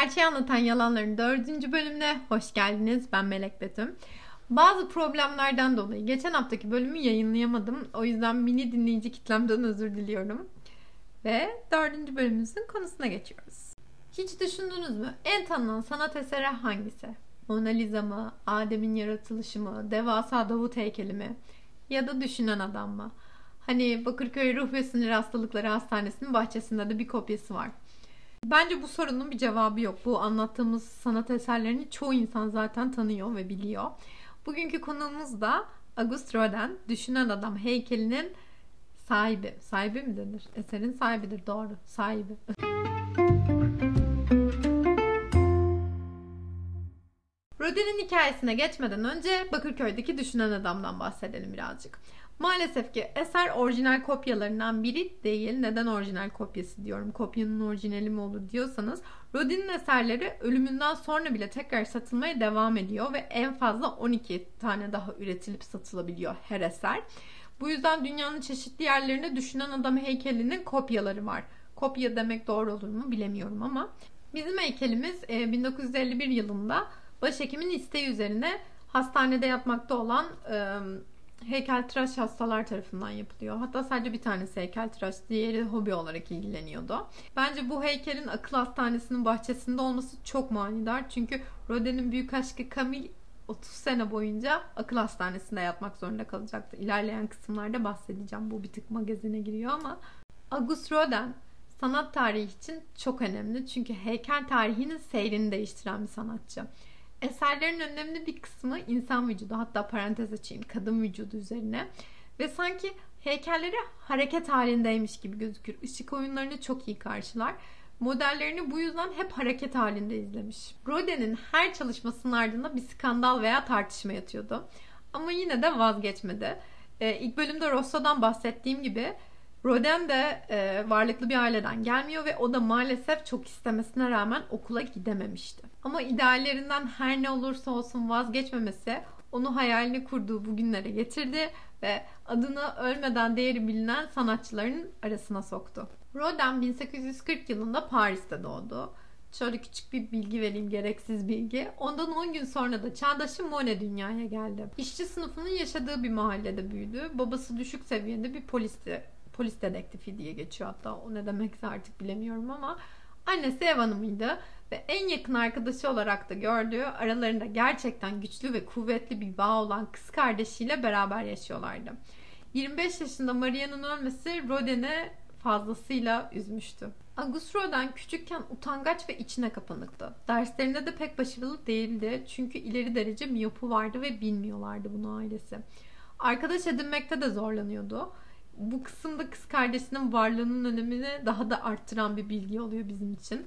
Gerçeği Anlatan Yalanların dördüncü bölümüne hoş geldiniz. Ben Melek Betüm. Bazı problemlerden dolayı geçen haftaki bölümü yayınlayamadım. O yüzden mini dinleyici kitlemden özür diliyorum. Ve dördüncü bölümümüzün konusuna geçiyoruz. Hiç düşündünüz mü? En tanınan sanat eseri hangisi? Mona Lisa mı? Adem'in yaratılışı mı? Devasa Davut heykeli mi? Ya da düşünen adam mı? Hani Bakırköy Ruh ve Sinir Hastalıkları Hastanesi'nin bahçesinde de bir kopyası var. Bence bu sorunun bir cevabı yok. Bu anlattığımız sanat eserlerini çoğu insan zaten tanıyor ve biliyor. Bugünkü konuğumuz da Auguste Rodin, Düşünen Adam heykelinin sahibi. Sahibi mi denir? Eserin sahibidir doğru. Sahibi. Rodin'in hikayesine geçmeden önce Bakırköy'deki Düşünen Adam'dan bahsedelim birazcık. Maalesef ki eser orijinal kopyalarından biri değil. Neden orijinal kopyası diyorum? Kopyanın orijinali mi olur diyorsanız Rodin'in eserleri ölümünden sonra bile tekrar satılmaya devam ediyor ve en fazla 12 tane daha üretilip satılabiliyor her eser. Bu yüzden dünyanın çeşitli yerlerinde düşünen adam heykelinin kopyaları var. Kopya demek doğru olur mu bilemiyorum ama bizim heykelimiz 1951 e, yılında başhekimin isteği üzerine hastanede yatmakta olan heykeltıraş hastalar tarafından yapılıyor. Hatta sadece bir tanesi heykeltıraş, diğeri hobi olarak ilgileniyordu. Bence bu heykelin akıl hastanesinin bahçesinde olması çok manidar. Çünkü Rodin'in büyük aşkı Camille 30 sene boyunca akıl hastanesinde yatmak zorunda kalacaktı. İlerleyen kısımlarda bahsedeceğim. Bu bir tık magazine giriyor ama Auguste Rodin sanat tarihi için çok önemli. Çünkü heykel tarihinin seyrini değiştiren bir sanatçı. Eserlerin önemli bir kısmı insan vücudu hatta parantez açayım kadın vücudu üzerine ve sanki heykelleri hareket halindeymiş gibi gözükür. Işık oyunlarını çok iyi karşılar. Modellerini bu yüzden hep hareket halinde izlemiş. Rodin'in her çalışmasının ardında bir skandal veya tartışma yatıyordu. Ama yine de vazgeçmedi. Ee, ilk bölümde Rosso'dan bahsettiğim gibi Rodin de e, varlıklı bir aileden gelmiyor ve o da maalesef çok istemesine rağmen okula gidememişti. Ama ideallerinden her ne olursa olsun vazgeçmemesi onu hayalini kurduğu bugünlere getirdi ve adını ölmeden değeri bilinen sanatçıların arasına soktu. Rodin 1840 yılında Paris'te doğdu. Şöyle küçük bir bilgi vereyim, gereksiz bilgi. Ondan 10 gün sonra da çağdaşı Monet dünyaya geldi. İşçi sınıfının yaşadığı bir mahallede büyüdü. Babası düşük seviyede bir polisti polis dedektifi diye geçiyor hatta. O ne demekse artık bilemiyorum ama annesi ev hanımıydı ve en yakın arkadaşı olarak da gördüğü aralarında gerçekten güçlü ve kuvvetli bir bağ olan kız kardeşiyle beraber yaşıyorlardı. 25 yaşında Maria'nın ölmesi Rodin'i fazlasıyla üzmüştü. Auguste Rodin küçükken utangaç ve içine kapanıktı. Derslerinde de pek başarılı değildi çünkü ileri derece miyopu vardı ve bilmiyorlardı bunu ailesi. Arkadaş edinmekte de zorlanıyordu bu kısımda kız kardeşinin varlığının önemini daha da arttıran bir bilgi oluyor bizim için.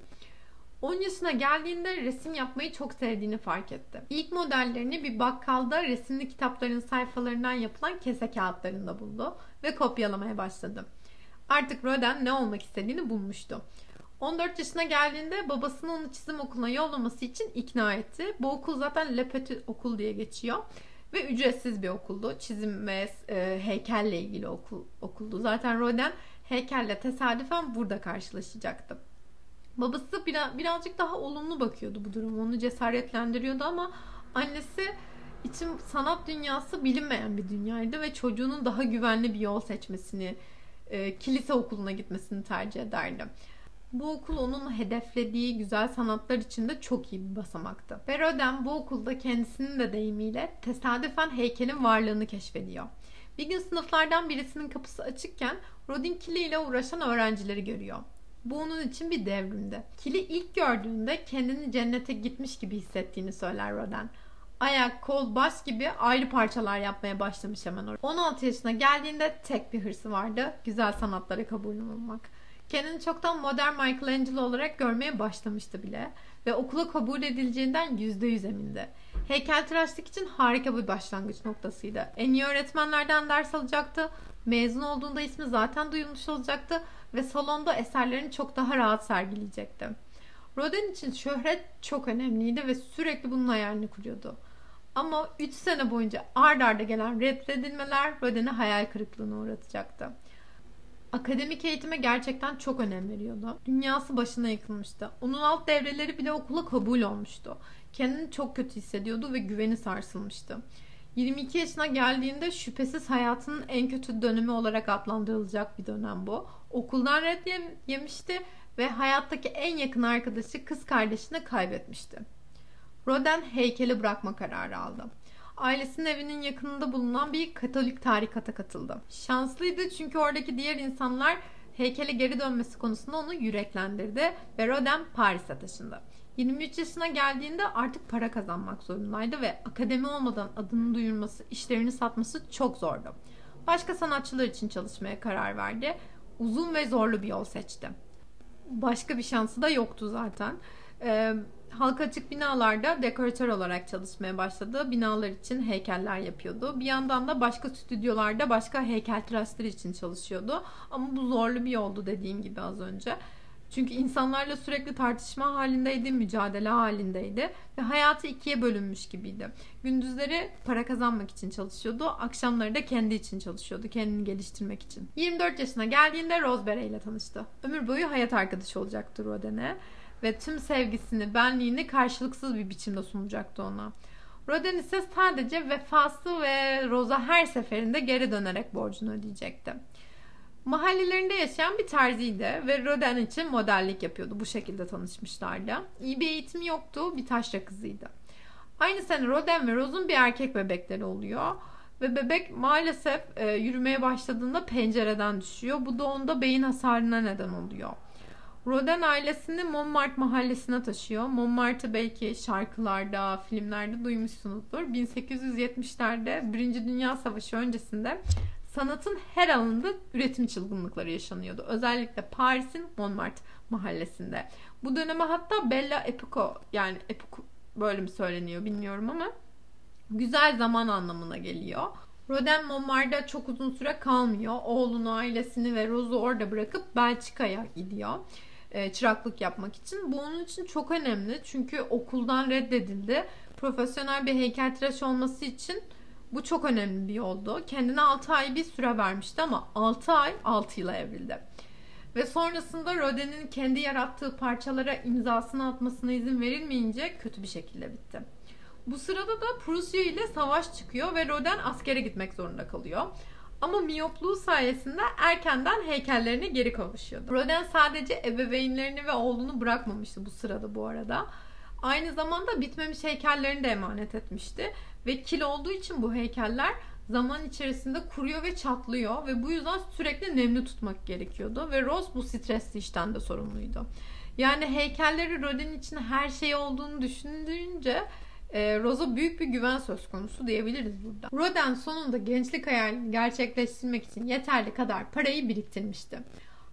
10 yaşına geldiğinde resim yapmayı çok sevdiğini fark etti. İlk modellerini bir bakkalda resimli kitapların sayfalarından yapılan kese kağıtlarında buldu ve kopyalamaya başladı. Artık Rodin ne olmak istediğini bulmuştu. 14 yaşına geldiğinde babasının onu çizim okuluna yollaması için ikna etti. Bu okul zaten Le okul diye geçiyor. Ve ücretsiz bir okuldu. Çizim ve e, heykelle ilgili okul, okuldu. Zaten Rodin heykelle tesadüfen burada karşılaşacaktı. Babası biraz, birazcık daha olumlu bakıyordu bu durum. Onu cesaretlendiriyordu ama annesi için sanat dünyası bilinmeyen bir dünyaydı ve çocuğunun daha güvenli bir yol seçmesini, e, kilise okuluna gitmesini tercih ederdi. Bu okul onun hedeflediği güzel sanatlar için de çok iyi bir basamaktı. Ve bu okulda kendisinin de deyimiyle tesadüfen heykelin varlığını keşfediyor. Bir gün sınıflardan birisinin kapısı açıkken Rodin Kili ile uğraşan öğrencileri görüyor. Bu onun için bir devrimdi. Kili ilk gördüğünde kendini cennete gitmiş gibi hissettiğini söyler Rodin. Ayak, kol, baş gibi ayrı parçalar yapmaya başlamış hemen orada. 16 yaşına geldiğinde tek bir hırsı vardı. Güzel sanatlara kabul olmak. Kendini çoktan modern Michelangelo olarak görmeye başlamıştı bile ve okula kabul edileceğinden %100 emindi. Heykeltıraşlık için harika bir başlangıç noktasıydı. En iyi öğretmenlerden ders alacaktı. Mezun olduğunda ismi zaten duyulmuş olacaktı ve salonda eserlerini çok daha rahat sergileyecekti. Rodin için şöhret çok önemliydi ve sürekli bunun hayalini kuruyordu. Ama 3 sene boyunca ard arda gelen reddedilmeler Rodin'i hayal kırıklığına uğratacaktı. Akademik eğitime gerçekten çok önem veriyordu. Dünyası başına yıkılmıştı. Onun alt devreleri bile okula kabul olmuştu. Kendini çok kötü hissediyordu ve güveni sarsılmıştı. 22 yaşına geldiğinde şüphesiz hayatının en kötü dönemi olarak adlandırılacak bir dönem bu. Okuldan red yemişti ve hayattaki en yakın arkadaşı kız kardeşini kaybetmişti. Roden heykeli bırakma kararı aldı. Ailesinin evinin yakınında bulunan bir Katolik tarikata katıldı. Şanslıydı çünkü oradaki diğer insanlar heykele geri dönmesi konusunda onu yüreklendirdi ve Roden Paris'e taşındı. 23 yaşına geldiğinde artık para kazanmak zorundaydı ve akademi olmadan adının duyurması, işlerini satması çok zordu. Başka sanatçılar için çalışmaya karar verdi. Uzun ve zorlu bir yol seçti. Başka bir şansı da yoktu zaten. Ee, halka açık binalarda dekoratör olarak çalışmaya başladı. Binalar için heykeller yapıyordu. Bir yandan da başka stüdyolarda başka heykeltıraşları için çalışıyordu. Ama bu zorlu bir yoldu dediğim gibi az önce. Çünkü insanlarla sürekli tartışma halindeydi, mücadele halindeydi ve hayatı ikiye bölünmüş gibiydi. Gündüzleri para kazanmak için çalışıyordu, akşamları da kendi için çalışıyordu, kendini geliştirmek için. 24 yaşına geldiğinde Rosemary ile tanıştı. Ömür boyu hayat arkadaşı olacaktı Roden'e ve tüm sevgisini, benliğini karşılıksız bir biçimde sunacaktı ona. Roden ise sadece vefası ve Rosa her seferinde geri dönerek borcunu ödeyecekti. Mahallelerinde yaşayan bir terziydi ve Roden için modellik yapıyordu. Bu şekilde tanışmışlardı. İyi bir eğitimi yoktu. Bir taşra kızıydı. Aynı sene Roden ve Rose'un bir erkek bebekleri oluyor. Ve bebek maalesef e, yürümeye başladığında pencereden düşüyor. Bu da onda beyin hasarına neden oluyor. Roden ailesini Montmartre mahallesine taşıyor. Montmartre belki şarkılarda, filmlerde duymuşsunuzdur. 1870'lerde Birinci Dünya Savaşı öncesinde sanatın her alanında üretim çılgınlıkları yaşanıyordu. Özellikle Paris'in Montmartre mahallesinde. Bu döneme hatta Bella Epoca yani Epoca böyle mi söyleniyor bilmiyorum ama güzel zaman anlamına geliyor. Rodin Montmartre'da çok uzun süre kalmıyor. Oğlunu, ailesini ve Rose'u orada bırakıp Belçika'ya gidiyor. E, çıraklık yapmak için. Bu onun için çok önemli. Çünkü okuldan reddedildi. Profesyonel bir heykeltıraş olması için bu çok önemli bir yoldu. Kendine 6 ay bir süre vermişti ama 6 ay 6 yıla evrildi. Ve sonrasında Rodin'in kendi yarattığı parçalara imzasını atmasına izin verilmeyince kötü bir şekilde bitti. Bu sırada da Prusya ile savaş çıkıyor ve Rodin askere gitmek zorunda kalıyor. Ama miyopluğu sayesinde erkenden heykellerine geri kavuşuyordu. Rodin sadece ebeveynlerini ve oğlunu bırakmamıştı bu sırada bu arada. Aynı zamanda bitmemiş heykellerini de emanet etmişti. Ve kil olduğu için bu heykeller zaman içerisinde kuruyor ve çatlıyor ve bu yüzden sürekli nemli tutmak gerekiyordu ve Rose bu stresli işten de sorumluydu. Yani heykelleri Rodin için her şey olduğunu düşündüğünce e, Rose'a büyük bir güven söz konusu diyebiliriz burada. Rodin sonunda gençlik hayalini gerçekleştirmek için yeterli kadar parayı biriktirmişti.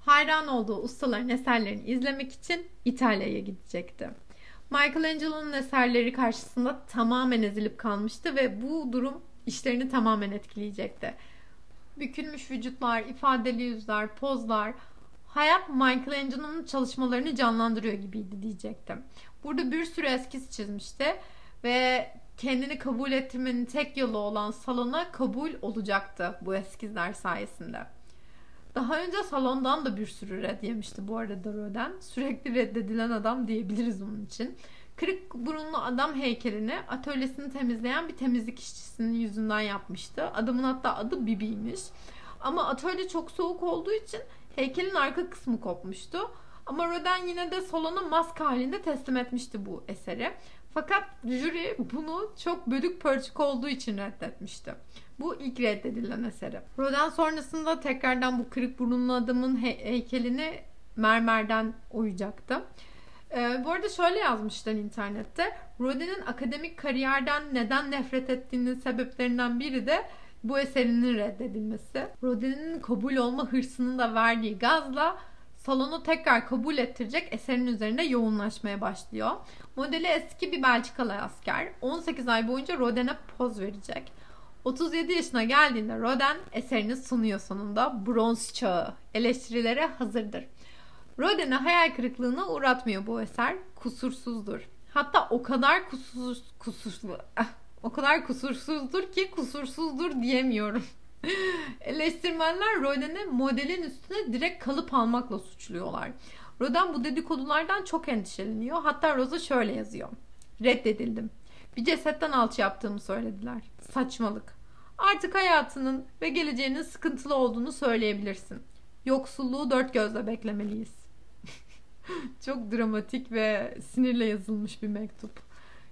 Hayran olduğu ustaların eserlerini izlemek için İtalya'ya gidecekti. Michelangelo'nun eserleri karşısında tamamen ezilip kalmıştı ve bu durum işlerini tamamen etkileyecekti. Bükülmüş vücutlar, ifadeli yüzler, pozlar, hayat Michelangelo'nun çalışmalarını canlandırıyor gibiydi diyecektim. Burada bir sürü eskiz çizmişti ve kendini kabul ettirmenin tek yolu olan salona kabul olacaktı bu eskizler sayesinde. Daha önce salondan da bir sürü red yemişti bu arada Roden. Sürekli reddedilen adam diyebiliriz onun için. Kırık burunlu adam heykelini atölyesini temizleyen bir temizlik işçisinin yüzünden yapmıştı. Adamın hatta adı Bibi'ymiş. Ama atölye çok soğuk olduğu için heykelin arka kısmı kopmuştu. Ama Rodin yine de salona maske halinde teslim etmişti bu eseri. Fakat jüri bunu çok bölük pörçük olduğu için reddetmişti. Bu ilk reddedilen eseri. Rodin sonrasında tekrardan bu kırık burunlu adamın he- heykelini mermerden oyacaktı. Ee, bu arada şöyle yazmışlar internette. Rodin'in akademik kariyerden neden nefret ettiğinin sebeplerinden biri de bu eserinin reddedilmesi. Rodin'in kabul olma hırsının da verdiği gazla salonu tekrar kabul ettirecek eserin üzerinde yoğunlaşmaya başlıyor. Modeli eski bir Belçikalı asker. 18 ay boyunca Rodin'e poz verecek. 37 yaşına geldiğinde Rodin eserini sunuyor sonunda. Bronz çağı eleştirilere hazırdır. Rodin'e hayal kırıklığına uğratmıyor bu eser. Kusursuzdur. Hatta o kadar kusursuz, kusursuz, o kadar kusursuzdur ki kusursuzdur diyemiyorum. Eleştirmenler Rodin'i modelin üstüne direkt kalıp almakla suçluyorlar. Rodin bu dedikodulardan çok endişeleniyor. Hatta Rosa şöyle yazıyor. Reddedildim. Bir cesetten alçı yaptığımı söylediler. Saçmalık. Artık hayatının ve geleceğinin sıkıntılı olduğunu söyleyebilirsin. Yoksulluğu dört gözle beklemeliyiz. çok dramatik ve sinirle yazılmış bir mektup.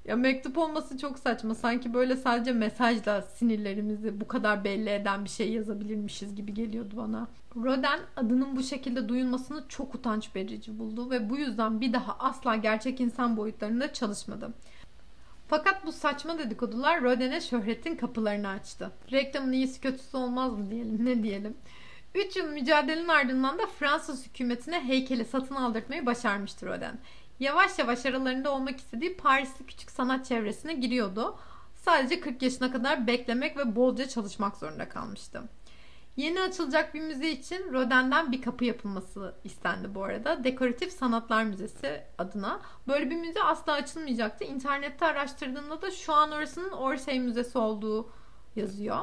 Ya mektup olması çok saçma. Sanki böyle sadece mesajla sinirlerimizi bu kadar belli eden bir şey yazabilirmişiz gibi geliyordu bana. Roden adının bu şekilde duyulmasını çok utanç verici buldu ve bu yüzden bir daha asla gerçek insan boyutlarında çalışmadı. Fakat bu saçma dedikodular Roden'e şöhretin kapılarını açtı. Reklamın iyisi kötüsü olmaz mı diyelim ne diyelim. 3 yıl mücadelenin ardından da Fransız hükümetine heykeli satın aldırtmayı başarmıştır Roden. Yavaş yavaş aralarında olmak istediği Parisli küçük sanat çevresine giriyordu. Sadece 40 yaşına kadar beklemek ve bolca çalışmak zorunda kalmıştı. Yeni açılacak bir müze için Rodin'den bir kapı yapılması istendi bu arada. Dekoratif Sanatlar Müzesi adına. Böyle bir müze asla açılmayacaktı. İnternette araştırdığımda da şu an orasının Orsay Müzesi olduğu yazıyor.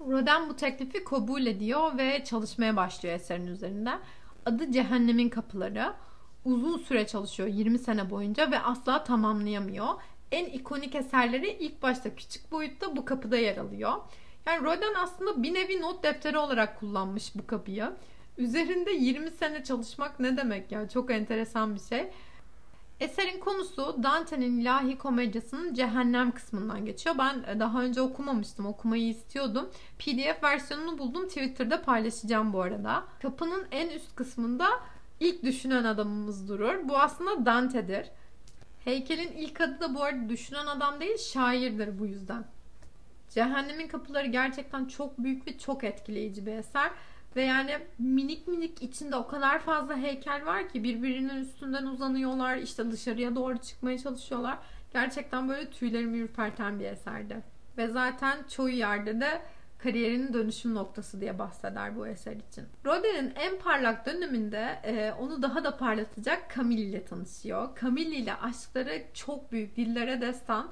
Rodin bu teklifi kabul ediyor ve çalışmaya başlıyor eserin üzerinde. Adı Cehennemin Kapıları. Uzun süre çalışıyor 20 sene boyunca ve asla tamamlayamıyor. En ikonik eserleri ilk başta küçük boyutta bu kapıda yer alıyor. Yani Rodin aslında bir nevi not defteri olarak kullanmış bu kapıyı. Üzerinde 20 sene çalışmak ne demek ya? Çok enteresan bir şey. Eserin konusu Dante'nin ilahi komedyasının cehennem kısmından geçiyor. Ben daha önce okumamıştım. Okumayı istiyordum. PDF versiyonunu buldum. Twitter'da paylaşacağım bu arada. Kapının en üst kısmında ilk düşünen adamımız durur. Bu aslında Dante'dir. Heykelin ilk adı da bu arada düşünen adam değil şairdir bu yüzden. Cehennemin Kapıları gerçekten çok büyük ve çok etkileyici bir eser. Ve yani minik minik içinde o kadar fazla heykel var ki birbirinin üstünden uzanıyorlar. işte dışarıya doğru çıkmaya çalışıyorlar. Gerçekten böyle tüylerimi ürperten bir eserdi. Ve zaten çoğu yerde de kariyerinin dönüşüm noktası diye bahseder bu eser için. Rodin'in en parlak döneminde e, onu daha da parlatacak Camille ile tanışıyor. Camille ile aşkları çok büyük, dillere destan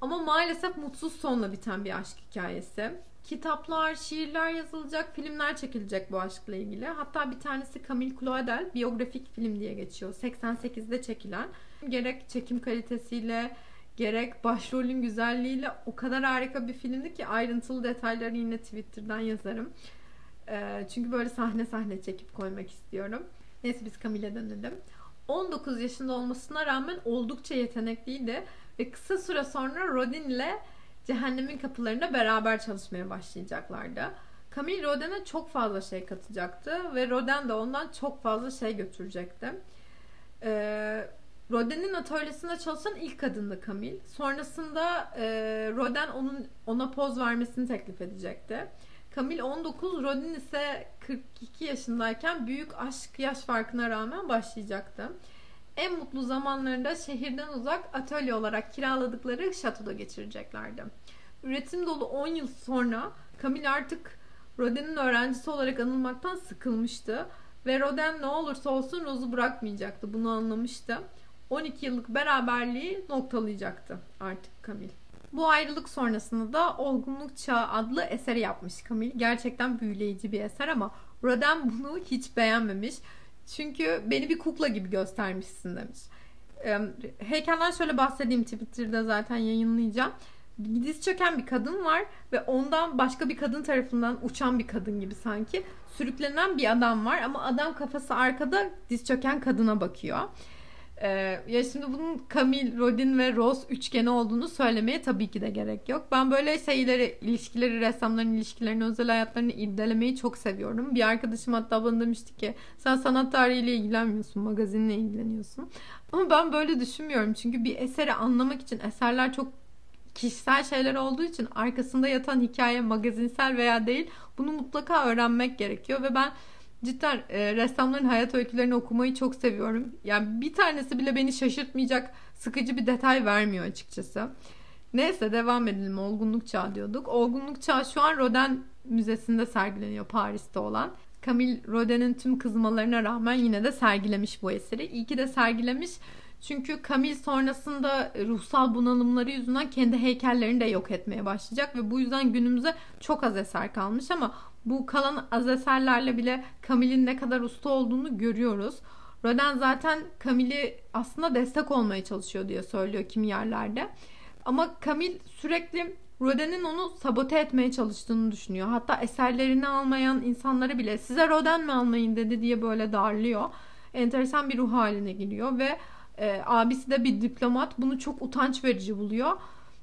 ama maalesef mutsuz sonla biten bir aşk hikayesi. Kitaplar, şiirler yazılacak, filmler çekilecek bu aşkla ilgili. Hatta bir tanesi Camille Claudel biyografik film diye geçiyor. 88'de çekilen. Gerek çekim kalitesiyle, gerek başrolün güzelliğiyle o kadar harika bir filmdi ki ayrıntılı detayları yine Twitter'dan yazarım. Ee, çünkü böyle sahne sahne çekip koymak istiyorum. Neyse biz Camille'e dönelim. 19 yaşında olmasına rağmen oldukça yetenekliydi ve kısa süre sonra Rodin ile Cehennemin Kapılarında beraber çalışmaya başlayacaklardı. Camille Rodin'e çok fazla şey katacaktı ve Rodin de ondan çok fazla şey götürecekti. Ee, Rodin'in atölyesinde çalışan ilk kadındı Camille. Sonrasında e, Rodin onun ona poz vermesini teklif edecekti. Camille 19, Rodin ise 42 yaşındayken büyük aşk yaş farkına rağmen başlayacaktı. En mutlu zamanlarında şehirden uzak atölye olarak kiraladıkları şatoda geçireceklerdi. Üretim dolu 10 yıl sonra Camille artık Rodin'in öğrencisi olarak anılmaktan sıkılmıştı ve Rodin ne olursa olsun Rose'u bırakmayacaktı. Bunu anlamıştı. 12 yıllık beraberliği noktalayacaktı artık Camille. Bu ayrılık sonrasında da Olgunluk Çağı adlı eseri yapmış Camille. Gerçekten büyüleyici bir eser ama Rodin bunu hiç beğenmemiş. Çünkü beni bir kukla gibi göstermişsin demiş. Heykelden şöyle bahsedeyim Twitter'da zaten yayınlayacağım. Diz çöken bir kadın var ve ondan başka bir kadın tarafından uçan bir kadın gibi sanki sürüklenen bir adam var ama adam kafası arkada diz çöken kadına bakıyor. Ee, ya şimdi bunun Camille, Rodin ve Rose üçgeni olduğunu söylemeye tabii ki de gerek yok. Ben böyle şeyleri, ilişkileri, ressamların ilişkilerini, özel hayatlarını irdelemeyi çok seviyorum. Bir arkadaşım hatta bana demişti ki sen sanat tarihiyle ilgilenmiyorsun, magazinle ilgileniyorsun. Ama ben böyle düşünmüyorum. Çünkü bir eseri anlamak için eserler çok kişisel şeyler olduğu için arkasında yatan hikaye magazinsel veya değil bunu mutlaka öğrenmek gerekiyor ve ben cidden e, ressamların hayat öykülerini okumayı çok seviyorum. Yani bir tanesi bile beni şaşırtmayacak sıkıcı bir detay vermiyor açıkçası. Neyse devam edelim. Olgunluk Çağı diyorduk. Olgunluk Çağı şu an Rodin Müzesi'nde sergileniyor Paris'te olan. Camille Rodin'in tüm kızmalarına rağmen yine de sergilemiş bu eseri. İyi ki de sergilemiş. Çünkü Camille sonrasında ruhsal bunalımları yüzünden kendi heykellerini de yok etmeye başlayacak ve bu yüzden günümüze çok az eser kalmış ama bu kalan az eserlerle bile Camille'in ne kadar usta olduğunu görüyoruz. Rodin zaten Camille'i aslında destek olmaya çalışıyor diye söylüyor kimi yerlerde. Ama Camille sürekli Rodin'in onu sabote etmeye çalıştığını düşünüyor. Hatta eserlerini almayan insanları bile size Rodin mi almayın dedi diye böyle darlıyor. Enteresan bir ruh haline giriyor ve e, abisi de bir diplomat. Bunu çok utanç verici buluyor.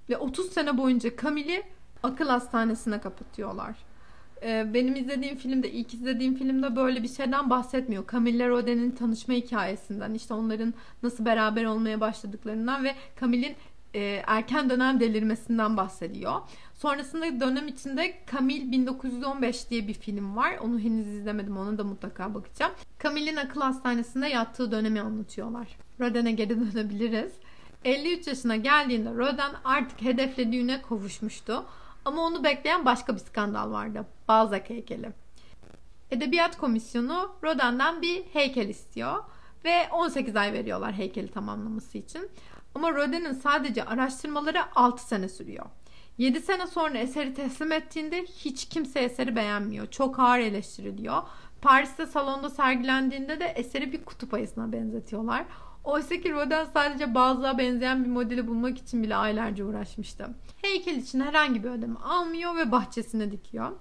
Ve 30 sene boyunca Camille'i akıl hastanesine kapatıyorlar. E, benim izlediğim filmde, ilk izlediğim filmde böyle bir şeyden bahsetmiyor. Camille Rodin'in tanışma hikayesinden, işte onların nasıl beraber olmaya başladıklarından ve Camille'in e, erken dönem delirmesinden bahsediyor. Sonrasında dönem içinde Camille 1915 diye bir film var. Onu henüz izlemedim. Ona da mutlaka bakacağım. Camille'in akıl hastanesinde yattığı dönemi anlatıyorlar. Rodin'e geri dönebiliriz. 53 yaşına geldiğinde Rodin artık hedeflediğine kavuşmuştu. Ama onu bekleyen başka bir skandal vardı. Balzac heykeli. Edebiyat Komisyonu Rodin'den bir heykel istiyor ve 18 ay veriyorlar heykeli tamamlaması için. Ama Rodin'in sadece araştırmaları 6 sene sürüyor. 7 sene sonra eseri teslim ettiğinde hiç kimse eseri beğenmiyor. Çok ağır eleştiriliyor. Paris'te salonda sergilendiğinde de eseri bir kutup ayısına benzetiyorlar. Oysa ki Rodin sadece bazıya benzeyen bir modeli bulmak için bile aylarca uğraşmıştı. Heykel için herhangi bir ödeme almıyor ve bahçesine dikiyor.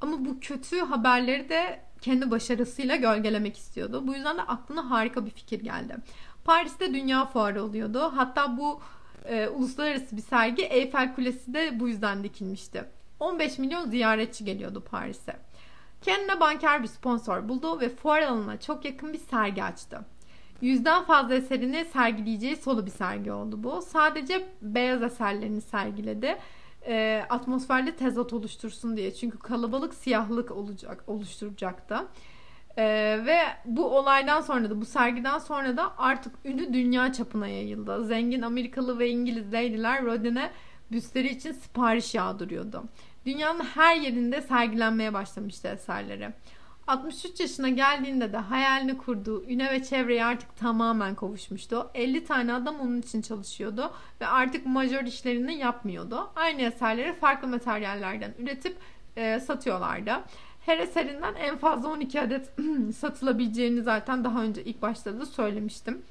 Ama bu kötü haberleri de kendi başarısıyla gölgelemek istiyordu. Bu yüzden de aklına harika bir fikir geldi. Paris'te dünya fuarı oluyordu. Hatta bu e, uluslararası bir sergi Eyfel Kulesi de bu yüzden dikilmişti. 15 milyon ziyaretçi geliyordu Paris'e. Kendine banker bir sponsor buldu ve fuar alanına çok yakın bir sergi açtı. Yüzden fazla eserini sergileyeceği solu bir sergi oldu bu. Sadece beyaz eserlerini sergiledi. E, atmosferli tezat oluştursun diye. Çünkü kalabalık siyahlık olacak oluşturacaktı. Ee, ve bu olaydan sonra da bu sergiden sonra da artık ünlü dünya çapına yayıldı. Zengin Amerikalı ve İngiliz leydiler Rodin'e büstleri için sipariş yağdırıyordu. Dünyanın her yerinde sergilenmeye başlamıştı eserleri. 63 yaşına geldiğinde de hayalini kurduğu üne ve çevreye artık tamamen kavuşmuştu. 50 tane adam onun için çalışıyordu ve artık majör işlerini yapmıyordu. Aynı eserleri farklı materyallerden üretip e, satıyorlardı. Her eserinden en fazla 12 adet satılabileceğini zaten daha önce ilk başta da söylemiştim.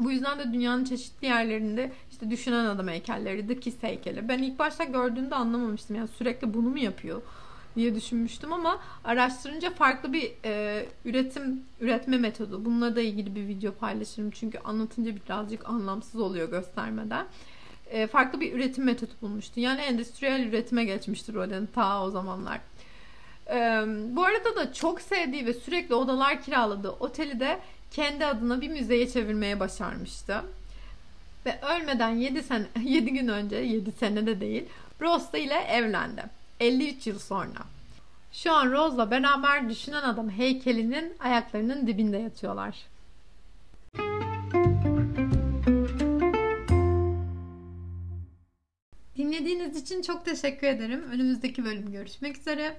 Bu yüzden de dünyanın çeşitli yerlerinde işte düşünen adam heykelleri, Dikis heykeli. Ben ilk başta gördüğümde anlamamıştım. Yani sürekli bunu mu yapıyor diye düşünmüştüm ama araştırınca farklı bir e, üretim üretme metodu. Bununla da ilgili bir video paylaşırım. Çünkü anlatınca birazcık anlamsız oluyor göstermeden. E, farklı bir üretim metodu bulmuştu. Yani endüstriyel üretime geçmiştir Rodin ta o zamanlar. Ee, bu arada da çok sevdiği ve sürekli odalar kiraladığı oteli de kendi adına bir müzeye çevirmeye başarmıştı. Ve ölmeden 7 sene 7 gün önce 7 sene de değil Rosta ile evlendi. 53 yıl sonra. Şu an Rose'la beraber düşünen adam heykelinin ayaklarının dibinde yatıyorlar. Dinlediğiniz için çok teşekkür ederim. Önümüzdeki bölüm görüşmek üzere.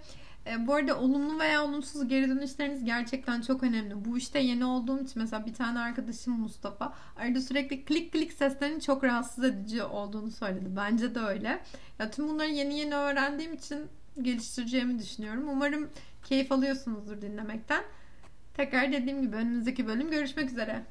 E, bu arada olumlu veya olumsuz geri dönüşleriniz gerçekten çok önemli. Bu işte yeni olduğum için mesela bir tane arkadaşım Mustafa arada sürekli klik klik seslerinin çok rahatsız edici olduğunu söyledi. Bence de öyle. Ya tüm bunları yeni yeni öğrendiğim için geliştireceğimi düşünüyorum. Umarım keyif alıyorsunuzdur dinlemekten. Tekrar dediğim gibi önümüzdeki bölüm görüşmek üzere.